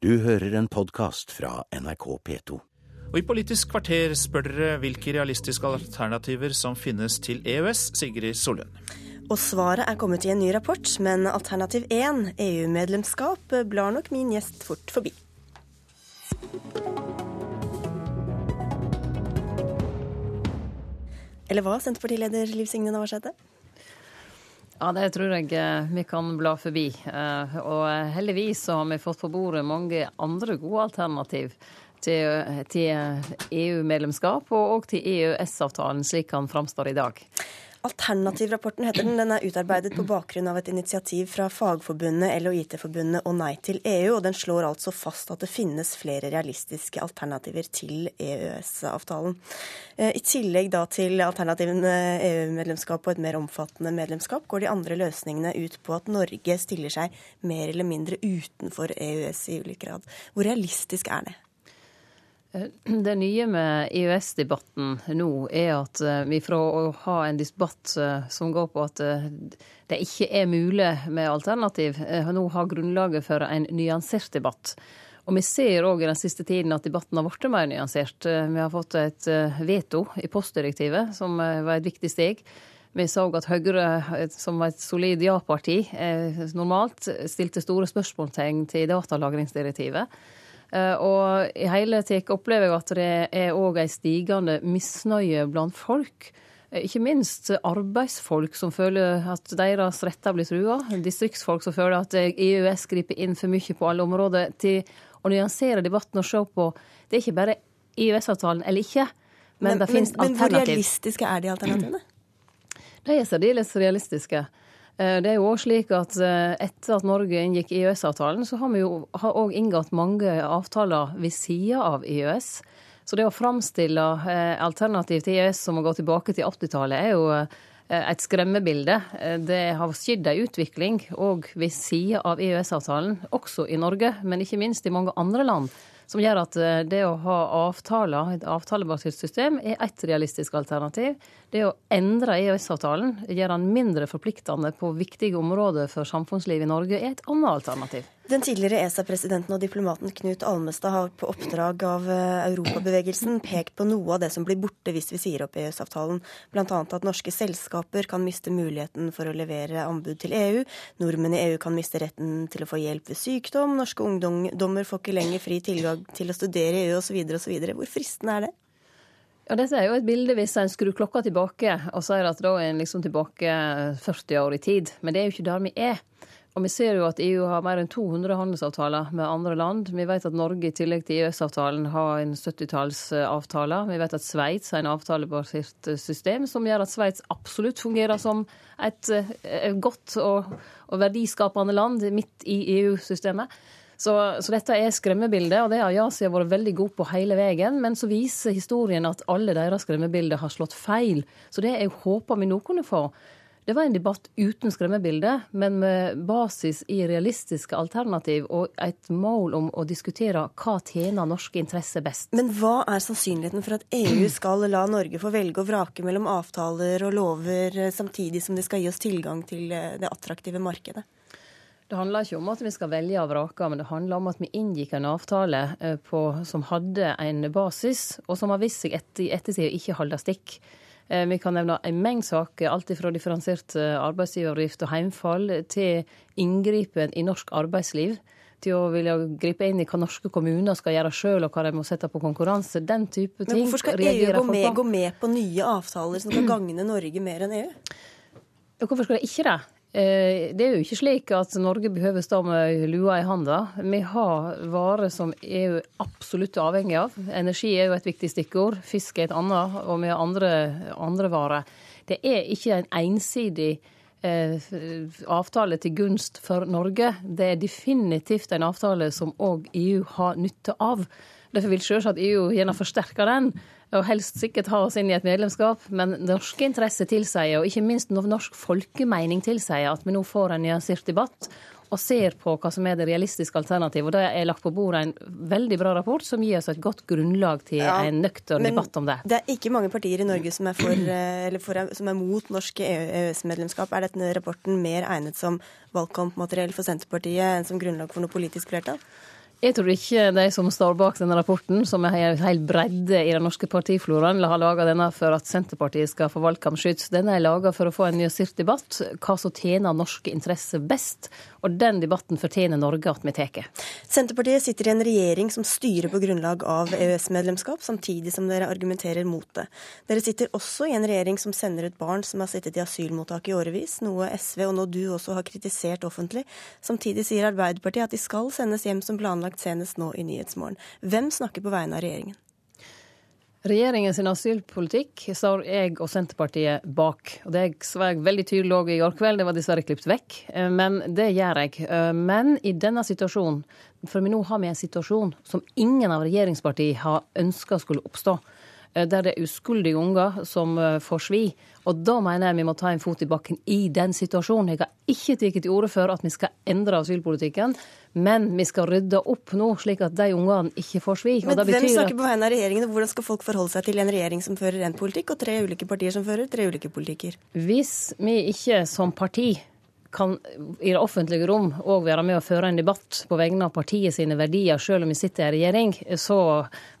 Du hører en podkast fra NRK P2. Og I Politisk kvarter spør dere hvilke realistiske alternativer som finnes til EØS, Sigrid Sollund. Og svaret er kommet i en ny rapport, men alternativ 1, EU-medlemskap, blar nok min gjest fort forbi. Eller hva, Senterpartileder Liv Signe Navarsete? Ja, det tror jeg eh, vi kan bla forbi. Eh, og heldigvis så har vi fått på bordet mange andre gode alternativ til EU-medlemskap og òg til EØS-avtalen, slik han framstår i dag. Alternativrapporten heter den. Den er utarbeidet på bakgrunn av et initiativ fra Fagforbundet, LHIT-forbundet og Nei til EU, og den slår altså fast at det finnes flere realistiske alternativer til EØS-avtalen. Eh, I tillegg da til alternativene EU-medlemskap og et mer omfattende medlemskap, går de andre løsningene ut på at Norge stiller seg mer eller mindre utenfor EØS i ulik grad. Hvor realistisk er det? Eh, det nye med EØS-debatten nå er at eh, vi fra å ha en debatt eh, som går på at det ikke er mulig med alternativ, nå har grunnlaget for en nyansert debatt. Og vi ser òg i den siste tiden at debatten har blitt mer nyansert. Vi har fått et veto i postdirektivet, som var et viktig steg. Vi så at Høyre, som var et solid ja-parti, normalt stilte store spørsmålstegn til datalagringsdirektivet. Eh, og i hele tatt opplever jeg at det er òg ei stigende misnøye blant folk. Eh, ikke minst arbeidsfolk som føler at deres retter blir trua. Distriktsfolk som føler at EØS griper inn for mye på alle områder. Til å nyansere debatten og se på Det er ikke bare EØS-avtalen eller ikke, men, men det finnes alternativ. Men hvor realistiske er de alternativene? De er særdeles realistiske. Eh, det er jo òg slik at eh, etter at Norge inngikk EØS-avtalen, så har vi jo òg inngått mange avtaler ved sida av EØS. Så det å framstille eh, alternativ til EØS som å gå tilbake til 80-tallet, er jo et skremmebilde. Det har skjedd ei utvikling òg ved sida av EØS-avtalen, også i Norge, men ikke minst i mange andre land som gjør at eh, det å ha avtaler, et avtalebasert system, er ett realistisk alternativ. Det å endre EØS-avtalen, gjøre den mindre forpliktende på viktige områder for samfunnslivet i Norge, er et annet alternativ. Den tidligere ESA-presidenten og diplomaten Knut Almestad har på oppdrag av eh, Europabevegelsen pekt på noe av det som blir borte hvis vi sier opp EØS-avtalen, bl.a. at norske selskaper kan miste muligheten for å levere anbud til EU, nordmenn i EU kan miste retten til å få hjelp ved sykdom, norske ungdommer får ikke lenger fri tilgang til å studere i EU osv. osv. Hvor fristende er det? Ja, Dette er jo et bilde hvis en skrur klokka tilbake og sier at da er en liksom tilbake 40 år i tid. Men det er jo ikke der vi er. Og vi ser jo at EU har mer enn 200 handelsavtaler med andre land. Vi vet at Norge i tillegg til EØS-avtalen har en 70-tallsavtale. Vi vet at Sveits har en avtalebasert system som gjør at Sveits absolutt fungerer som et, et godt og, verdiskapende land midt i EU-systemet. Så, så, dette er skremmebildet, og det har Yasi vært veldig god på hele veien. Men så viser historien at alle deres skremmebilder har slått feil. Så det jeg håper vi nå kunne få, det var en debatt uten skremmebilde, men med basis i realistiske alternativ og et mål om å diskutere hva tjener norske interesser best. Men hva er sannsynligheten for at EU skal la Norge få velge og vrake mellom avtaler og lover, eh, samtidig som de skal gi oss tilgang til eh, det attraktive markedet? Det handler ikke om at vi skal velge og vrake, men det handler om at vi inngikk en avtale eh, på, som hadde en basis, og som har vist seg etter, i ettertid ikke holde stikk. Eh, vi kan nevne en mengd saker, alt fra differensiert eh, arbeidsgiveravgift og heimfall til inngripen i norsk arbeidsliv. Til å ville gripe inn i hva norske kommuner skal gjøre sjøl, og hva de må sette på konkurranse. Den type ting. Men hvorfor skal EU gå med, gå med på nye avtaler som kan gagne Norge mer enn EU? Hvorfor skal de ikke det? Eh, det er jo ikke slik at Norge behøver stå med lua i handa. Vi har varer som EU absolutt er avhengig av. Energi er jo et viktig stikkord. Fisk er et annet, og vi har andre, andre varer. Det er ikke en ensidig eh, avtale til gunst for Norge. Det er definitivt en avtale som òg EU har nytte av. Derfor vil selvsagt EU gjerne forsterke den og helst sikkert ha oss inn i et medlemskap. Men norske interesser tilsier, og ikke minst norsk folkemening tilsier, at vi nå får en nyansert debatt og ser på hva som er det realistiske alternativet. Og Det er lagt på bordet en veldig bra rapport som gir oss et godt grunnlag til ja, en nøktern debatt om det. Det er ikke mange partier i Norge som er, for, eh, for, som er mot norsk EØS-medlemskap. Er denne rapporten mer egnet som valgkampmateriell for Senterpartiet enn som grunnlag for noe politisk flertall? Jeg tror ikke de som står bak denne rapporten, som er en hel bredde i den norske partifloraen, har laga denne for at Senterpartiet skal få valgkampskyts. Denne er laga for å få en nyansert debatt, hva som tjener norske interesser best. Og den debatten fortjener Norge at vi tar. Senterpartiet sitter i en regjering som styrer på grunnlag av EØS-medlemskap, samtidig som dere argumenterer mot det. Dere sitter også i en regjering som sender ut barn som har sittet i asylmottak i årevis, noe SV og nå du også har kritisert offentlig. Samtidig sier Arbeiderpartiet at de skal sendes hjem som planlagt planlagt senest nå i Nyhetsmorgen. Hvem snakker på vegne av regjeringen? Regjeringens asylpolitikk står jeg og Senterpartiet bak. og Det var jeg veldig tydelig òg i går kveld, det var dessverre klippet vekk. Eh, men det gjør jeg. Eh, men i denne situasjonen, for nå har vi en situasjon som ingen av regjeringspartiene har ønska skulle oppstå. Eh, der det er uskyldige unger som eh, får svi. Og da mener jeg vi må ta en fot i bakken i den situasjonen. Jeg har ikke tatt til orde for at vi skal endre asylpolitikken, men vi skal rydde opp nå, slik at de ungene ikke får svi. Men hvem snakker på vegne av regjeringen, og hvordan skal folk forholde seg til en regjering som fører en politikk, og tre ulike partier som fører tre ulike politikker? Hvis vi ikke som parti kan i det offentlige rom òg være med å føre en debatt på vegne av partiet sine verdier, selv om vi sitter i regjering, så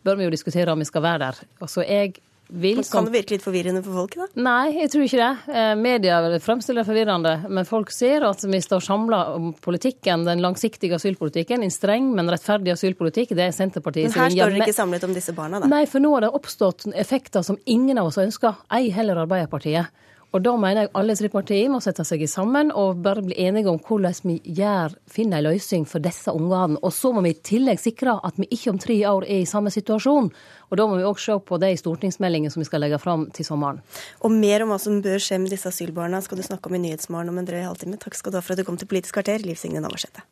bør vi jo diskutere om vi skal være der. Altså jeg vil. Kan det virke litt forvirrende for folk, da? Nei, jeg tror ikke det. Eh, media fremstiller det forvirrende, men folk ser at vi står samla om politikken, den langsiktige asylpolitikken. En streng, men rettferdig asylpolitikk. Det er Senterpartiet Men her står dere ikke samlet om disse barna, da? Nei, for nå har det oppstått effekter som ingen av oss ønsker, ei heller Arbeiderpartiet. Og da mener jeg alle tre partier må sette seg sammen og bare bli enige om hvordan vi gjør, finner en løsning for disse ungene. Og så må vi i tillegg sikre at vi ikke om tre år er i samme situasjon. Og da må vi òg se på de stortingsmeldingene som vi skal legge fram til sommeren. Og mer om hva som bør skje med disse asylbarna skal du snakke om i Nyhetsmorgen om en drøy halvtime. Takk skal du ha for at du kom til Politisk kvarter, Liv Signe Navarsete.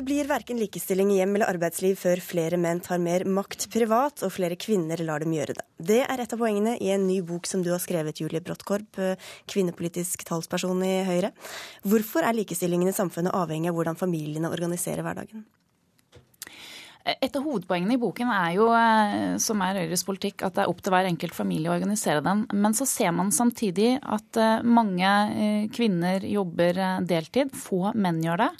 Det blir verken likestilling i hjem eller arbeidsliv før flere menn tar mer makt privat, og flere kvinner lar dem gjøre det. Det er et av poengene i en ny bok som du har skrevet, Julie Brottkorp, kvinnepolitisk talsperson i Høyre. Hvorfor er likestillingen i samfunnet avhengig av hvordan familiene organiserer hverdagen? Et av hovedpoengene i boken er jo, eh, som er Høyres politikk, at det er opp til hver enkelt familie å organisere den. Men så ser man samtidig at eh, mange eh, kvinner jobber deltid. Få menn gjør det.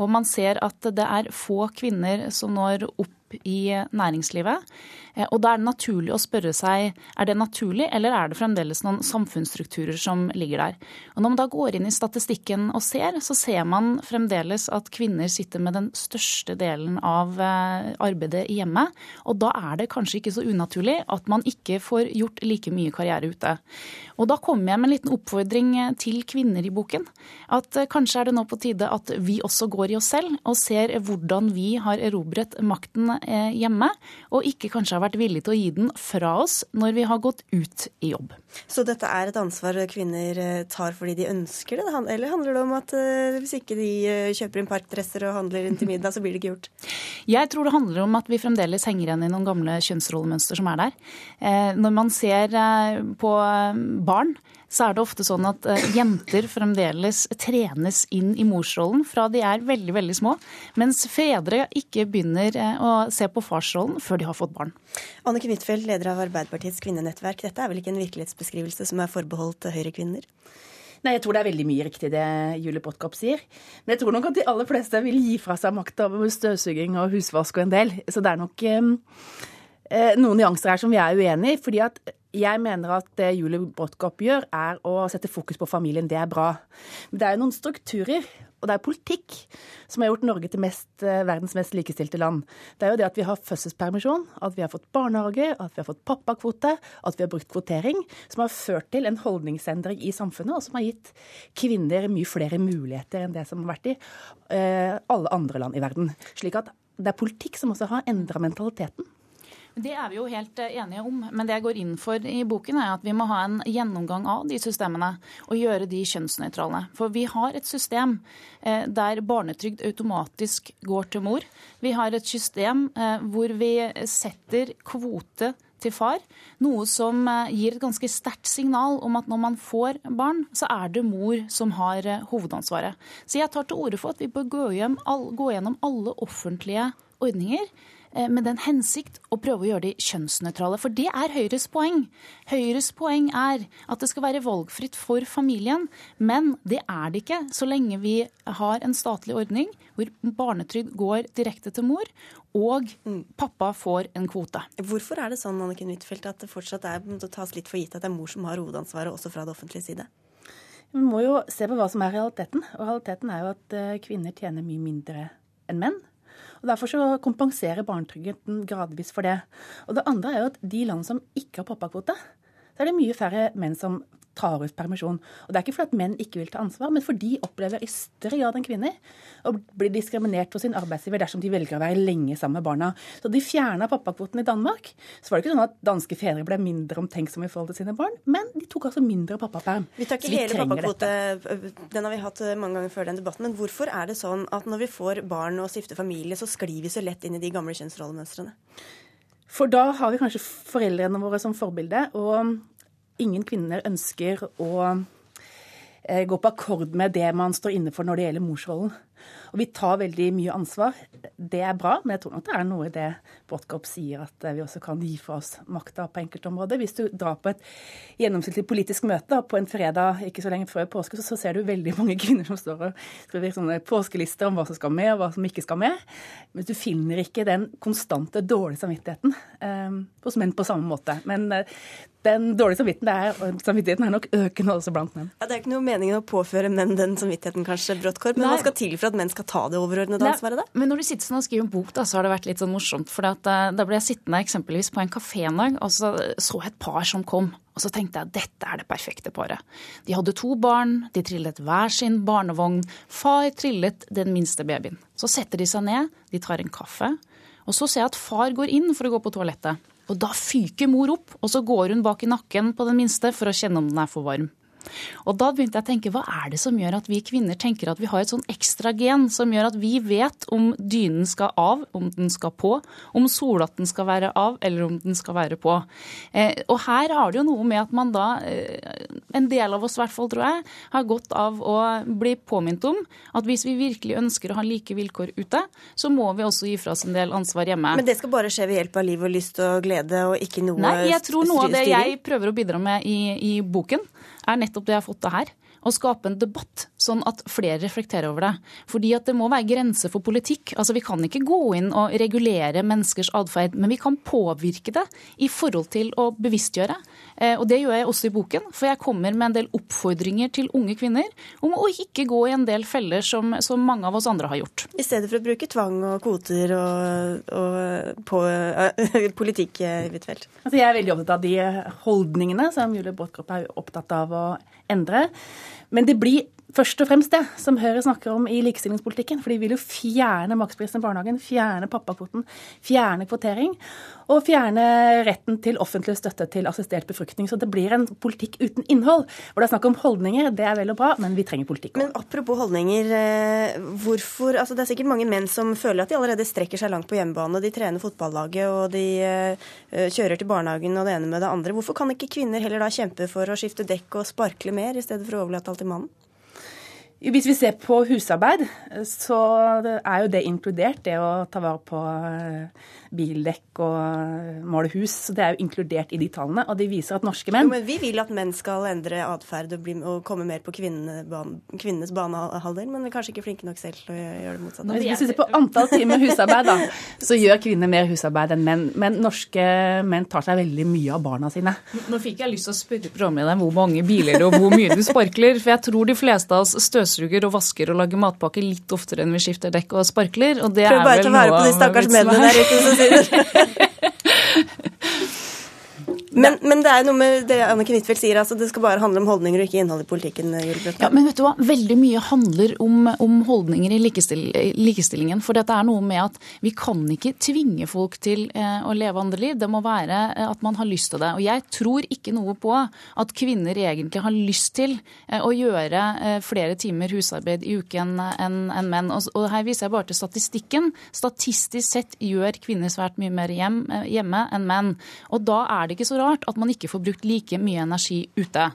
Og man ser at det er få kvinner som når opp i næringslivet. Eh, og da er det naturlig å spørre seg er det naturlig, eller er det fremdeles noen samfunnsstrukturer som ligger der. Og Når man da går inn i statistikken og ser, så ser man fremdeles at kvinner sitter med den største delen av eh, arbeidet i hjemmet. Og da er det kanskje ikke så unaturlig at man ikke får gjort like mye karriere ute. Og da kommer jeg med en liten oppfordring til kvinner i boken. At eh, kanskje er det nå på tide at vi også går i oss selv og ser hvordan vi har erobret makten hjemme, og ikke kanskje har vært villige til å gi den fra oss når vi har gått ut i jobb. Så dette er et ansvar kvinner eh, tar fordi de ønsker det, eller handler det om at eh, hvis ikke de eh, kjøper inn parkdresser og handler inn til middag, så blir det ikke gjort? Jeg tror det handler om at vi fremdeles henger igjen i noen gamle kjønnsrollemønster som er der. Når man ser på barn, så er det ofte sånn at jenter fremdeles trenes inn i morsrollen fra de er veldig, veldig små, mens fedre ikke begynner å se på farsrollen før de har fått barn. Anniken Huitfeldt, leder av Arbeiderpartiets kvinnenettverk. Dette er vel ikke en virkelighetsbeskrivelse som er forbeholdt Høyre-kvinner? Nei, jeg tror det er veldig mye riktig det Julie Brodtkorp sier. Men jeg tror nok at de aller fleste vil gi fra seg makta over støvsuging og husvask og en del. Så det er nok eh, eh noen nyanser her som vi er uenig i. fordi at jeg mener at det Julie Brotkopp gjør, er å sette fokus på familien. Det er bra. Men det er jo noen strukturer og det er politikk som har gjort Norge til mest, eh, verdens mest likestilte land. Det er jo det at vi har fødselspermisjon, at vi har fått barnehage, at vi har fått pappakvote, at vi har brukt kvotering, som har ført til en holdningsendring i samfunnet, og som har gitt kvinner mye flere muligheter enn det som har vært i eh, alle andre land i verden. Slik at det er politikk som også har endra mentaliteten. Det er vi jo helt eh, enige om. Men det jeg går inn for i boken, er at vi må ha en gjennomgang av de systemene og gjøre de kjønnsnøytrale. For vi har et system eh, der barnetrygd automatisk går til mor. Vi har et system eh, hvor vi setter kvote til far, noe som gir et ganske sterkt signal om at når man får barn, så er det mor som har hovedansvaret. Så jeg tar til orde for at vi bør gå, gå gjennom alle offentlige ordninger med den hensikt å prøve å gjøre de kjønnsnøytrale. For det er Høyres poeng. Høyres poeng er at det skal være valgfritt for familien, men det er det ikke så lenge vi har en statlig ordning hvor barnetrygd går direkte til mor, og pappa får en kvote. Hvorfor er det sånn Anniken Huitfeldt, at det fortsatt er, det tas litt for gitt at det er mor som har hovedansvaret, også fra det offentlige side? Vi må jo se på hva som er realiteten. Og realiteten er jo at eh, kvinner tjener mye mindre enn menn. Og Derfor så kompenserer barnetrygden gradvis for det. Og det andre er jo at de land som ikke har pappakvote, så er det mye færre menn som tar ut permisjon. Og Det er ikke fordi at menn ikke vil ta ansvar, men fordi de opplever i større grad enn kvinner å bli diskriminert for sin arbeidsgiver dersom de velger å være lenge sammen med barna. Så de fjerna pappakvoten i Danmark. Så var det ikke sånn at danske fedre ble mindre omtenksomme i forhold til sine barn, men de tok altså mindre pappaperm. Vi tar ikke hele pappakvote, den har vi hatt mange ganger før den debatten. Men hvorfor er det sånn at når vi får barn og stifter familie, så sklir vi så lett inn i de gamle kjønnsrollemønstrene? For da har vi kanskje foreldrene våre som forbilde. Og ingen kvinner ønsker å eh, gå på akkord med det man står inne for når det gjelder morsrollen. Og vi tar veldig mye ansvar. Det er bra, men jeg tror nok det er noe i det Brodtkorp sier, at vi også kan gi fra oss makta på enkeltområder. Hvis du drar på et gjennomsnittlig politisk møte på en fredag ikke så lenge før påske, så ser du veldig mange kvinner som står og skriver sånne påskelister om hva som skal med, og hva som ikke skal med. Men du finner ikke den konstante dårlige samvittigheten eh, hos menn på samme måte. Men eh, den dårlige samvittigheten er, samvittigheten er nok økende også blant menn. Ja, det er ikke noe meningen å påføre menn den samvittigheten, kanskje, Bråttkorp, men hva skal til for at menn skal ta det overordnede ansvaret, da? Men når du sitter sånn og skriver en bok, da, så har det vært litt sånn morsomt. For at, uh, da ble jeg sittende eksempelvis på en kafé en dag, og så så jeg et par som kom. Og så tenkte jeg dette er det perfekte paret. De hadde to barn, de trillet hver sin barnevogn. Far trillet den minste babyen. Så setter de seg ned, de tar en kaffe. Og så ser jeg at far går inn for å gå på toalettet. Og da fyker mor opp, og så går hun bak i nakken på den minste for å kjenne om den er for varm. Og da begynte jeg å tenke, hva er det som gjør at vi kvinner tenker at vi har et sånn ekstra gen som gjør at vi vet om dynen skal av, om den skal på, om solhatten skal være av, eller om den skal være på. Eh, og her har det jo noe med at man da, eh, en del av oss i hvert fall, tror jeg, har godt av å bli påminnet om at hvis vi virkelig ønsker å ha like vilkår ute, så må vi også gi fra oss en del ansvar hjemme. Men det skal bare skje ved hjelp av liv og lyst og glede, og ikke noe Nei, jeg tror noe av det jeg prøver å bidra med i, i boken, er nettopp det jeg har fått til her. Å skape en debatt, sånn at flere reflekterer over det. Fordi at det må være grenser for politikk. Altså Vi kan ikke gå inn og regulere menneskers atferd, men vi kan påvirke det i forhold til å bevisstgjøre. Eh, og det gjør jeg også i boken, for jeg kommer med en del oppfordringer til unge kvinner om å ikke gå i en del feller som, som mange av oss andre har gjort. I stedet for å bruke tvang og kvoter og, og på, uh, politikk, Huitfeldt? Altså, jeg er veldig opptatt av de holdningene som Julie Brodtkorp er opptatt av å endre. Men det blir først og fremst det som Høyre snakker om i likestillingspolitikken. For de vil jo fjerne maksprisen i barnehagen, fjerne pappakvoten, fjerne kvotering. Og fjerne retten til offentlig støtte til assistert befruktning. Så det blir en politikk uten innhold. Hvor det er snakk om holdninger, det er vel og bra, men vi trenger politikk også. Men apropos holdninger, eh, hvorfor altså Det er sikkert mange menn som føler at de allerede strekker seg langt på hjemmebane. De trener fotballaget, og de eh, kjører til barnehagen og det ene med det andre. Hvorfor kan ikke kvinner heller da kjempe for å skifte dekk og sparkle mer, i stedet for å overlate alt til mannen? Hvis vi ser på husarbeid, så er jo det inkludert, det å ta vare på eh, bildekk og måle hus. Så det er jo inkludert i de tallene, og de viser at norske menn jo, Men vi vil at menn skal endre atferd og, og, komme mer på kvinnenes banehalvdel, men vi er kanskje ikke flinke nok selv til å gjøre det motsatte. Hvis vi ser på antall timer husarbeid, da, så gjør kvinner mer husarbeid enn menn. Men norske menn tar seg veldig mye av barna sine. Nå fikk jeg lyst til å spørre programlederen hvor mange biler og hvor mye du sparkler, for jeg tror de fleste av oss støvsuger støvsuger og vasker og lager matpakke litt oftere enn vi skifter dekk og sparkler. Og det Prøv bare vel å være på de stakkars mennene der ute som sier Men, men, det er noe med det Anniken Huitfeldt sier, altså det skal bare handle om holdninger og ikke innhold i politikken. Ja, men vet du hva? Veldig mye handler om, om holdninger i likestill, likestillingen. For dette er noe med at vi kan ikke tvinge folk til eh, å leve andre liv. Det må være eh, at man har lyst til det. Og jeg tror ikke noe på at kvinner egentlig har lyst til eh, å gjøre eh, flere timer husarbeid i uken enn en menn. Og, og, her viser jeg bare til statistikken. Statistisk sett gjør kvinner svært mye mer hjem, eh, hjemme enn menn. Og da er det ikke så rart at man ikke får brukt like mye energi ute.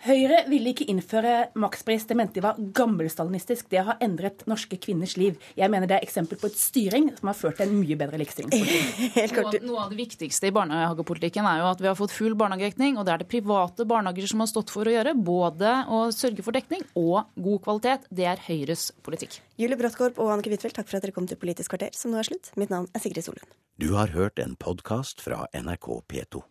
Høyre ville ikke innføre makspris. Det mente de var gammelstalinistisk. Det har endret norske kvinners liv. Jeg mener det er eksempel på et styring som har ført til en mye bedre likestillingspolitikk. Noe, noe av det viktigste i barnehagepolitikken er jo at vi har fått full barnehagedekning, og det er det private barnehager som har stått for å gjøre. Både å sørge for dekning og god kvalitet. Det er Høyres politikk. Julie Bråttkorp og Annike Huitfeldt, takk for at dere kom til Politisk kvarter, som nå er slutt. Mitt navn er Sigrid Solund. Du har hørt en podkast fra NRK P2.